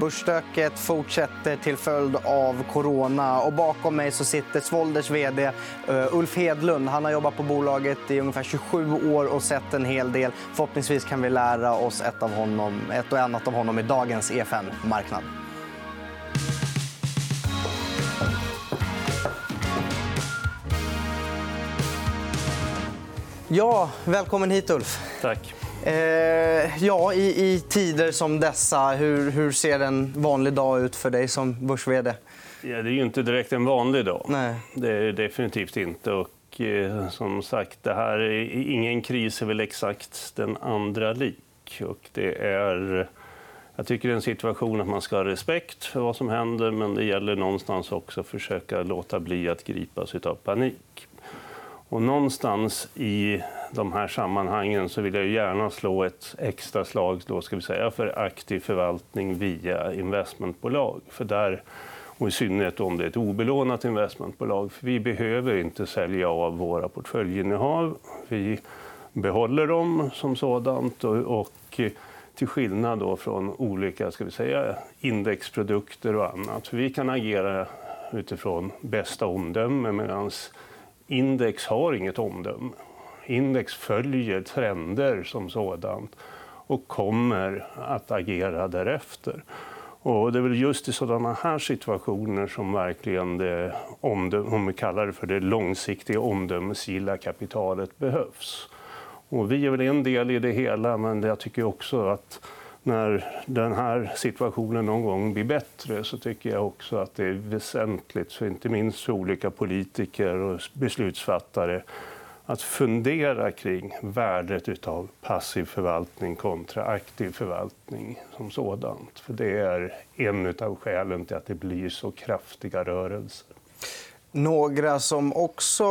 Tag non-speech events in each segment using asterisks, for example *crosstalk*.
Börsstöket fortsätter till följd av corona. Och bakom mig så sitter Svolders vd eh, Ulf Hedlund. Han har jobbat på bolaget i ungefär 27 år och sett en hel del. Förhoppningsvis kan vi lära oss ett, av honom, ett och annat av honom i dagens EFN-marknad. Ja, välkommen hit, Ulf. Tack. Eh, ja, i, i, tider som dessa, hur, hur, ser en vanlig dag ut för dig som börs Ja, det är inte direkt en vanlig dag. Nej. Det är det definitivt inte. Och, eh, som sagt, det här är, ingen kris är väl exakt den andra lik. Och det är... Jag tycker det är en situation att man ska ha respekt för vad som händer men det gäller någonstans också att försöka låta bli att gripas av panik. Och någonstans i de här sammanhangen så vill jag gärna slå ett extra slag då ska vi säga, för aktiv förvaltning via investmentbolag. För där, och I synnerhet om det är ett obelånat investmentbolag. För vi behöver inte sälja av våra portföljinnehav. Vi behåller dem som sådant. och, och till skillnad då från olika ska vi säga, indexprodukter och annat. För vi kan agera utifrån bästa omdöme medan index har inget omdöme. Index följer trender som sådant och kommer att agera därefter. Och det är väl just i sådana här situationer som verkligen det, om vi kallar det för det långsiktiga omdömesgilla kapitalet behövs. Och vi är väl en del i det hela, men jag tycker också att när den här situationen någon gång blir bättre så tycker jag också att det är väsentligt, så inte minst för olika politiker och beslutsfattare att fundera kring värdet av passiv förvaltning kontra aktiv förvaltning som sådant. För det är en av skälen till att det blir så kraftiga rörelser. Några som också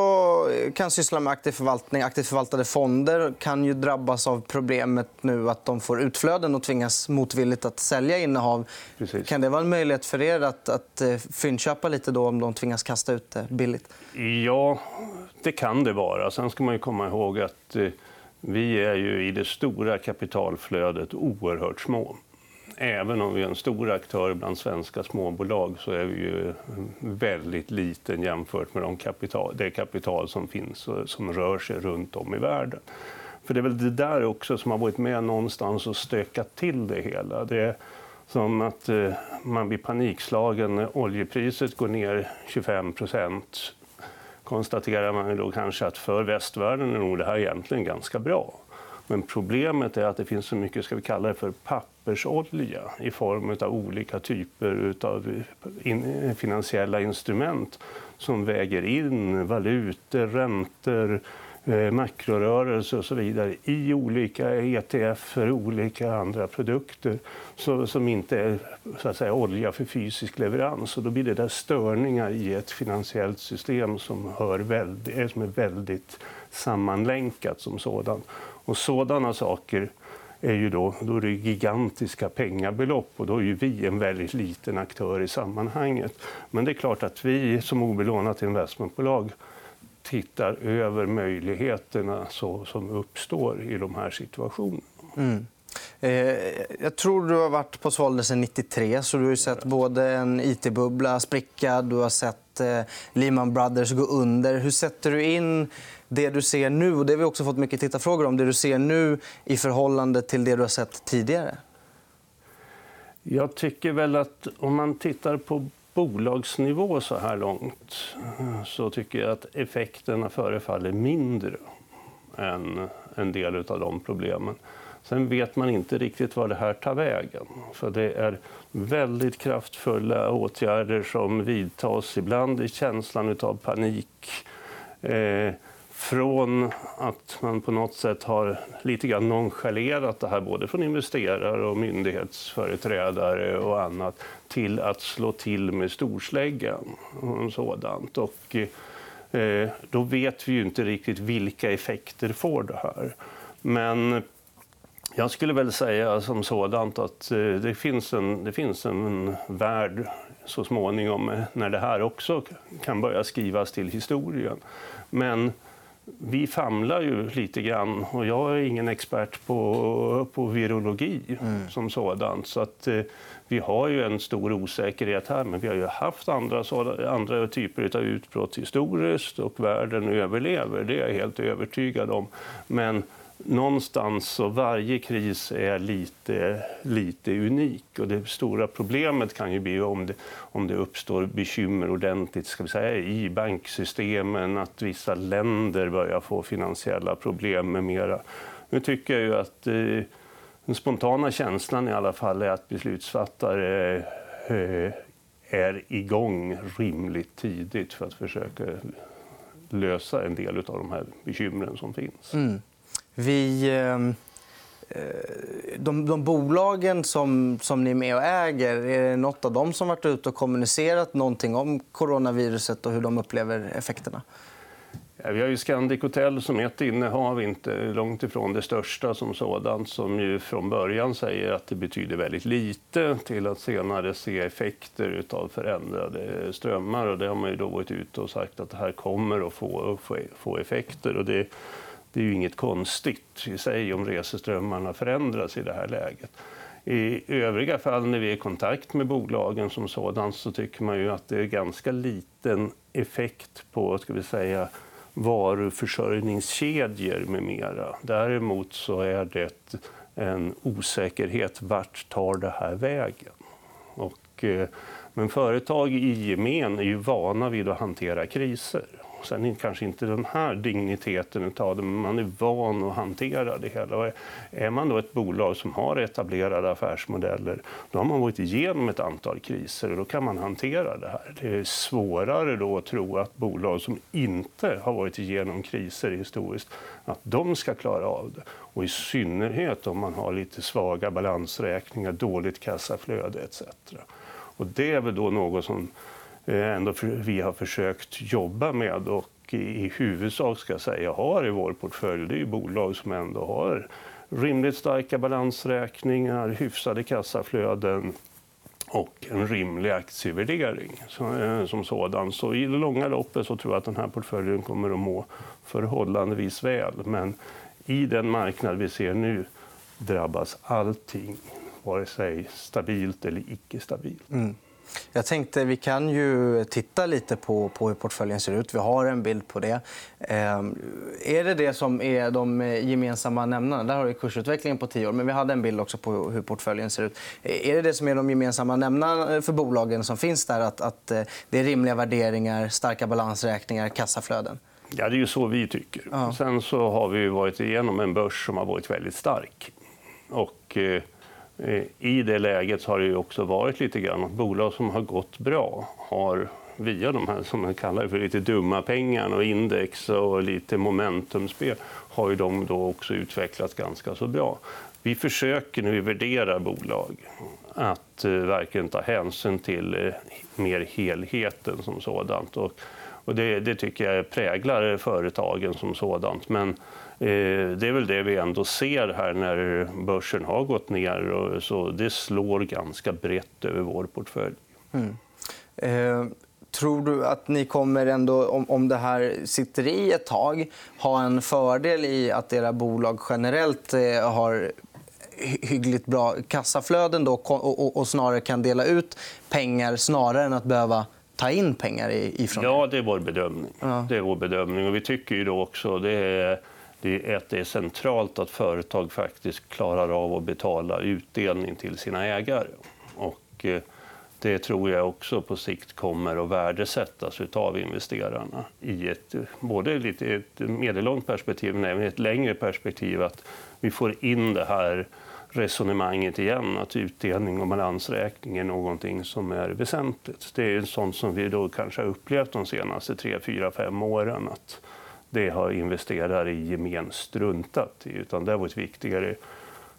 kan syssla med aktiv förvaltning, aktivt förvaltade fonder kan ju drabbas av problemet nu att de får utflöden och tvingas motvilligt att sälja innehav. Precis. Kan det vara en möjlighet för er att, att eh, fyndköpa lite då om de tvingas kasta ut det billigt? Ja, det kan det vara. Sen ska man ju komma ihåg att eh, vi är ju i det stora kapitalflödet oerhört små även om vi är en stor aktör bland svenska småbolag så är vi ju väldigt liten jämfört med de kapital, det kapital som finns och som rör sig runt om i världen. För det är väl det där också som har varit med någonstans och stökat till det hela. Det är som att eh, man blir panikslagen när oljepriset går ner 25 procent konstaterar man då kanske att för västvärlden är nog det här egentligen ganska bra. Men problemet är att det finns så mycket, ska vi kalla det för pappersolja i form av olika typer av finansiella instrument som väger in valutor, räntor, eh, makrorörelser och så vidare i olika ETF och olika andra produkter som inte är så att säga, olja för fysisk leverans. Och då blir det där störningar i ett finansiellt system som, hör väldigt, som är väldigt sammanlänkat som sådant. Och sådana saker är ju då, då är det gigantiska pengabelopp och då är ju vi en väldigt liten aktör i sammanhanget. Men det är klart att vi som obelånat investmentbolag tittar över möjligheterna så, som uppstår i de här situationerna. Mm. Eh, jag tror du har varit på Svalde sedan 93. Så du har sett både en it-bubbla spricka, du har sett att Lehman Brothers gå under. Hur sätter du in det du ser nu, och det har vi också fått mycket tittarfrågor om, det du ser nu i förhållande till det du har sett tidigare? Jag tycker väl att om man tittar på bolagsnivå så här långt så tycker jag att effekterna förefaller mindre än en del av de problemen. Sen vet man inte riktigt var det här tar vägen. För det är väldigt kraftfulla åtgärder som vidtas, ibland i känslan av panik. Eh, från att man på något sätt har lite grann nonchalerat det här både från investerare och myndighetsföreträdare och annat till att slå till med storsläggan och sådant. Och, eh, då vet vi ju inte riktigt vilka effekter får det här. Men jag skulle väl säga som sådant att eh, det finns en, det finns en värld så småningom när det här också kan börja skrivas till historien. Men vi famlar ju lite grann och jag är ingen expert på, på virologi mm. som sådant. Så att, eh, vi har ju en stor osäkerhet här, men vi har ju haft andra, andra typer av utbrott historiskt och världen överlever. Det är jag helt övertygad om. Men någonstans så varje kris är lite, lite unik. Och det stora problemet kan ju bli om det, om det uppstår bekymmer ordentligt ska vi säga, i banksystemen, att vissa länder börjar få finansiella problem med mera. Nu tycker jag ju att eh, den spontana känslan i alla fall är att beslutsfattare eh, är igång rimligt tidigt för att försöka lösa en del av de här bekymren som finns. Mm. Vi, ehm, eh, de, de bolagen som, som ni är med och äger, är det nåt av dem som varit ute och kommunicerat någonting om coronaviruset och hur de upplever effekterna? Ja, vi har ju Scandic Hotel som ett innehav, inte långt ifrån det största som sådant, som ju från början säger att det betyder väldigt lite till att senare se effekter av förändrade strömmar. Och det har man ju då varit ute och sagt att det här kommer att få, få, få effekter. Och det, det är ju inget konstigt i sig om reseströmmarna förändras i det här läget. I övriga fall när vi är i kontakt med bolagen som sådant så tycker man ju att det är ganska liten effekt på ska vi säga, varuförsörjningskedjor med mera. Däremot så är det en osäkerhet. Vart tar det här vägen? Och, eh, men företag i gemen är ju vana vid att hantera kriser. Sen kanske inte den här digniteten av det, men man är van att hantera det hela. Och är man då ett bolag som har etablerade affärsmodeller, då har man varit igenom ett antal kriser och då kan man hantera det här. Det är svårare då att tro att bolag som inte har varit igenom kriser historiskt, att de ska klara av det. Och i synnerhet om man har lite svaga balansräkningar, dåligt kassaflöde etc. Och det är väl då något som Eh, ändå för, vi har försökt jobba med och i huvudsak ska jag säga har i vår portfölj det är bolag som ändå har rimligt starka balansräkningar, hyfsade kassaflöden och en rimlig aktievärdering eh, som sådan. Så i det långa loppet så tror jag att den här portföljen kommer att må förhållandevis väl. Men i den marknad vi ser nu drabbas allting, vare sig stabilt eller icke stabilt. Mm. Jag tänkte vi kan ju titta lite på, på hur portföljen ser ut. Vi har en bild på det. Eh, är det det som är de gemensamma nämnarna? Där har vi kursutvecklingen på tio år. Men vi hade en bild också på hur portföljen ser ut. Är det det som är de gemensamma nämnarna för bolagen som finns där? Att, att eh, det är rimliga värderingar, starka balansräkningar, kassaflöden? Ja, det är ju så vi tycker. Ja. Sen så har vi varit igenom en börs som har varit väldigt stark. Och, eh Eh, Eh, I det läget har det också varit lite grann att bolag som har gått bra har via de här som man kallar för lite dumma pengarna och index och lite momentumspel har ju de då också utvecklats ganska så bra. Vi försöker nu värdera bolag att eh, verkligen ta hänsyn till eh, mer helheten som sådant. Och, det, det, tycker jag präglar företagen som sådant. Men det är väl det vi ändå ser här när börsen har gått ner. Så det slår ganska brett över vår portfölj. Mm. Eh, tror du att ni kommer, ändå, om, om det här sitter i ett tag ha en fördel i att era bolag generellt eh, har hyggligt bra kassaflöden då, och, och, och, snarare kan dela ut pengar snarare än att behöva ta in pengar ifrån Ja, det är vår bedömning. Ja. Det är vår bedömning. Och vi tycker ju då också det är det är, att det är centralt att företag faktiskt klarar av att betala utdelning till sina ägare. Och eh, det tror jag också på sikt kommer att värdesättas av investerarna i ett, både ett medellångt perspektiv men även ett längre perspektiv. Att vi får in det här resonemanget igen, att utdelning och balansräkning är någonting som är väsentligt. Det är sånt som vi då kanske har upplevt de senaste tre, fyra, fem åren. Att det har investerare i gemen struntat i. Utan det har varit viktigare.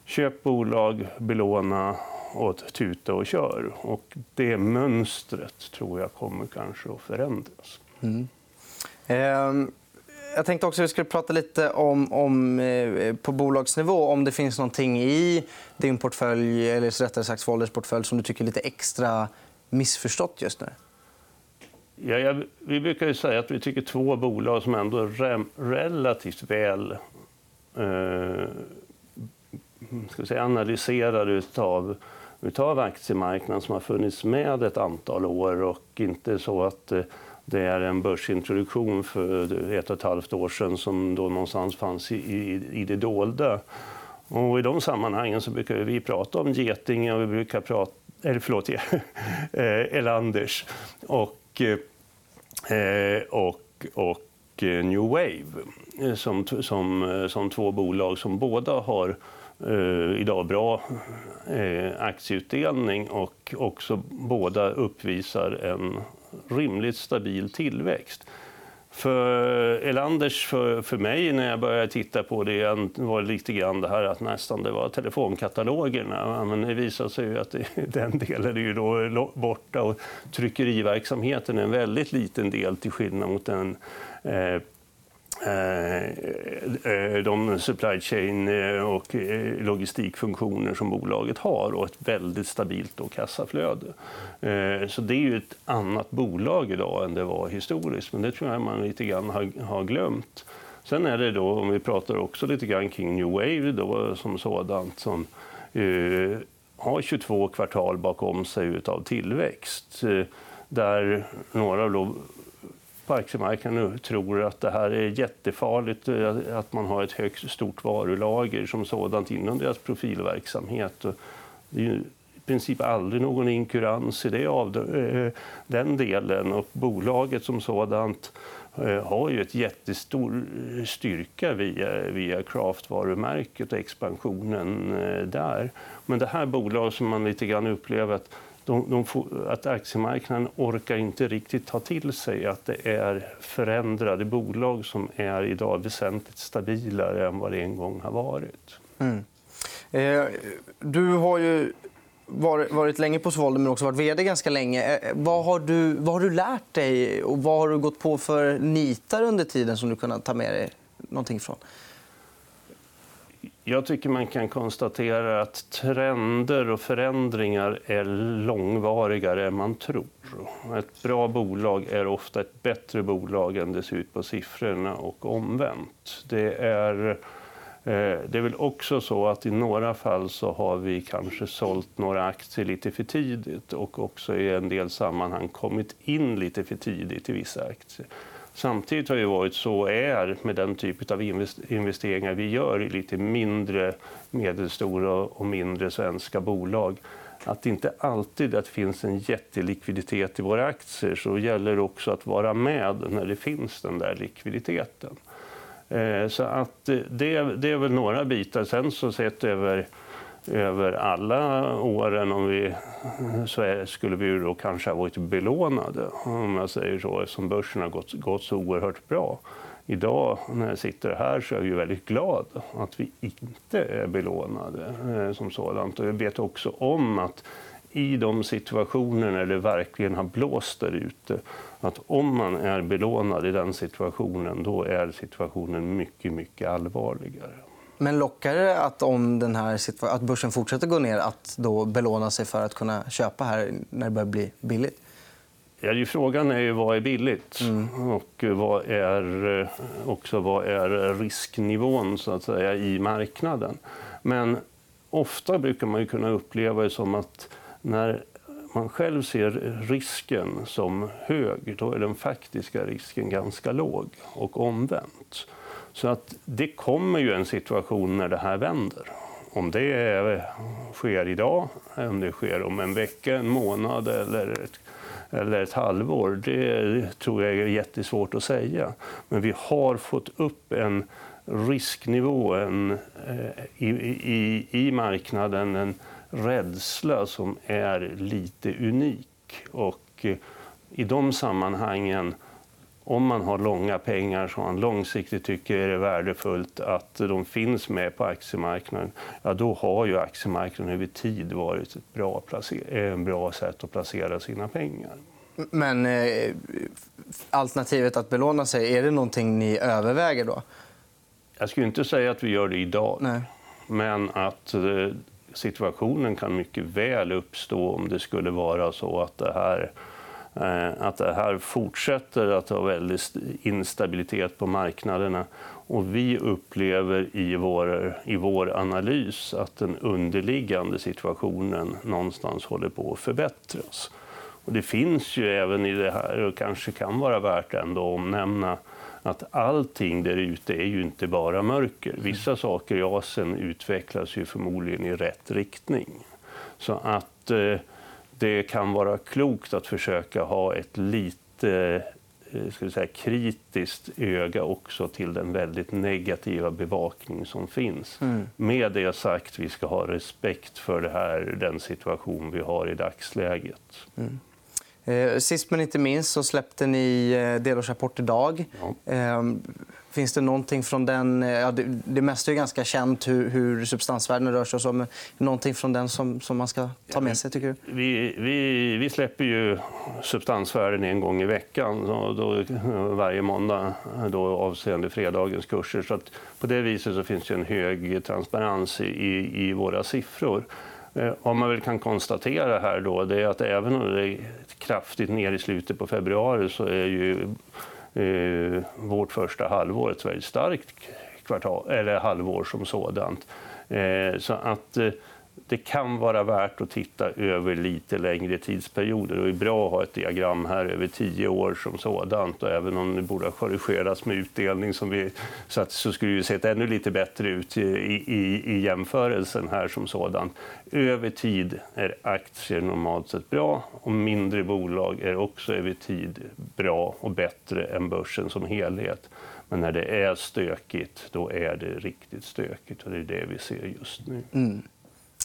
Köp bolag, belåna och tuta och kör. Och det mönstret tror jag kommer kanske att förändras. Mm. Eh... Jag tänkte också att vi skulle prata lite om, om eh, på bolagsnivå om det finns någonting i din portfölj, eller rättare sagt Folders portfölj som du tycker är lite extra missförstått just nu. Ja, jag, vi brukar ju säga att vi tycker två bolag som ändå är relativt väl eh, ska säga, analyserade utav, utav aktiemarknaden som har funnits med ett antal år och inte så att eh, det är en börsintroduktion för ett och ett halvt år sedan som då någonstans fanns i, i, i det dolda. Och I de sammanhangen så brukar vi prata om Getinge och vi brukar prata eller förlåt, *laughs* eh, Elanders och, eh, Eh, och, och eh, New Wave eh, som, som, som två bolag som båda har eh, idag bra eh, aktieutdelning och också båda uppvisar en rimligt stabil tillväxt. För Elanders, för, för mig, när jag började titta på det, var lite grann det här att nästan det var telefonkatalogerna. Men det visade sig ju att det, *laughs* den delen är ju då borta och tryckeriverksamheten är en väldigt liten del till skillnad mot den eh, Eh, eh, eh, de supply chain och logistikfunktioner som bolaget har och ett väldigt stabilt då kassaflöde. Så det är ju ett annat bolag idag än det var historiskt, men det tror jag man lite grann har, glömt. Sen är det då, om vi pratar också lite grann kring New Wave då, som sådant som har 22 kvartal bakom sig av tillväxt. Där några av på aktiemarknaden och tror att det här är jättefarligt, eh, att man har ett högt stort varulager som sådant inom deras profilverksamhet. Det är ju i princip aldrig någon inkurans i det av eh, den delen och bolaget som sådant eh, har ju ett jättestor styrka via, via Craft-varumärket och expansionen där. Men det här bolaget som man lite grann upplever att de, de får, att aktiemarknaden orkar inte riktigt ta till sig att det är förändrade bolag som är idag väsentligt stabilare än vad det en gång har varit. Mm. Eh, du har ju varit, varit länge på Svolder men också varit vd ganska länge. Eh, vad, har du, vad har du lärt dig och vad har du gått på för nitar under tiden som du kunnat ta med dig någonting från? Jag tycker man kan konstatera att trender och förändringar är långvarigare än man tror. Ett bra bolag är ofta ett bättre bolag än det ser ut på siffrorna och omvänt. Det är, eh, det är väl också så att i några fall så har vi kanske sålt några aktier lite för tidigt och också i en del sammanhang kommit in lite för tidigt i vissa aktier. Samtidigt har det varit så är med den typ av investeringar vi gör i lite mindre, medelstora och mindre svenska bolag att det inte alltid att finns en jättelikviditet i våra aktier så gäller det också att vara med när det finns den där likviditeten. Eh, så att eh, det, det är väl några bitar. Sen så sett över över alla åren om vi, så skulle vi då kanske ha varit belånade, om jag säger så, eftersom börsen har gått, gått så oerhört bra. Idag när jag sitter här så är jag väldigt glad att vi inte är belånade eh, som sådant. Och jag vet också om att i de situationer när det verkligen har blåst där ute, att om man är belånad i den situationen, då är situationen mycket, mycket allvarligare. Men lockar det att om den här att börsen fortsätter gå ner att då belåna sig för att kunna köpa här när det börjar bli billigt? Ja, frågan är ju vad är billigt mm. och vad är, också vad är risknivån så att säga, i marknaden. Men ofta brukar man kunna uppleva det som att när man själv ser risken som hög, då är den faktiska risken ganska låg och omvänt. Så att det kommer ju en situation när det här vänder. Om det sker idag, om det sker om en vecka, en månad eller ett, eller ett halvår, det tror jag är jättesvårt att säga. Men vi har fått upp en risknivå en, eh, i, i, i marknaden, en rädsla som är lite unik. Och eh, i de sammanhangen om man har långa pengar som man långsiktigt tycker är värdefullt att de finns med på aktiemarknaden, ja, då har ju aktiemarknaden över tid varit ett bra, placer- bra sätt att placera sina pengar. Men eh, alternativet att belåna sig, är det någonting ni överväger då? Jag skulle inte säga att vi gör det idag. Nej. Men att eh, situationen kan mycket väl uppstå om det skulle vara så att det här Eh, att det här fortsätter att ha väldig instabilitet på marknaderna. Och vi upplever i vår, i vår analys att den underliggande situationen någonstans håller på att förbättras. Och det finns ju även i det här, och kanske kan vara värt ändå att omnämna, att allting där ute är ju inte bara mörker. Vissa saker i Asien utvecklas ju förmodligen i rätt riktning. Så att eh, det kan vara klokt att försöka ha ett lite eh, ska säga, kritiskt öga också till den väldigt negativa bevakning som finns. Mm. Med det sagt, vi ska ha respekt för det här, den situation vi har i dagsläget. Mm. Eh, sist men inte minst så släppte ni eh, delårsrapport idag. Ja. Finns det någonting från den... Eh, ja, det, det mesta är ganska känt hur, hur substansvärdena rör sig. Och så, men någonting från den som, som man ska ta med sig? tycker du? Vi, vi, vi släpper ju substansvärden en gång i veckan. Då, då, varje måndag då, avseende fredagens kurser. Så på det viset så finns det en hög transparens i, i våra siffror. Eh, vad man väl kan konstatera här då, det är att även om det är kraftigt ner i slutet på februari så är ju eh, vårt första halvår ett väldigt starkt kvartal, eller halvår som sådant. Eh, så att eh, det kan vara värt att titta över lite längre tidsperioder. Och det är bra att ha ett diagram här över tio år som sådant. Och även om det borde ha korrigerats med utdelning som vi, så, att, så skulle det sett ännu lite bättre ut i, i, i jämförelsen här som sådant. Över tid är aktier normalt sett bra och mindre bolag är också över tid bra och bättre än börsen som helhet. Men när det är stökigt, då är det riktigt stökigt och det är det vi ser just nu. Mm.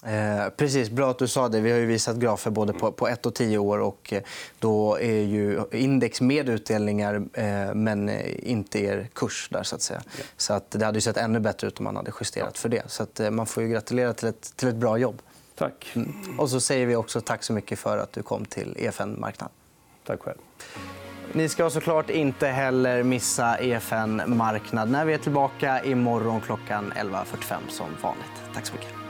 Eh, precis, bra att du sa det. Vi har ju visat grafer både på, på ett och tio år. Och eh, då är ju index med utdelningar, eh, men inte er kurs. Där, så att säga. Ja. Så att det hade sett ännu bättre ut om man hade justerat för det. Så att, eh, man får ju gratulera till ett, till ett bra jobb. Tack. Mm. Och så säger vi också tack så mycket för att du kom till EFN Marknad. Tack själv. Ni ska såklart inte heller missa EFN Marknad när vi är tillbaka imorgon klockan 11.45 som vanligt. Tack så mycket.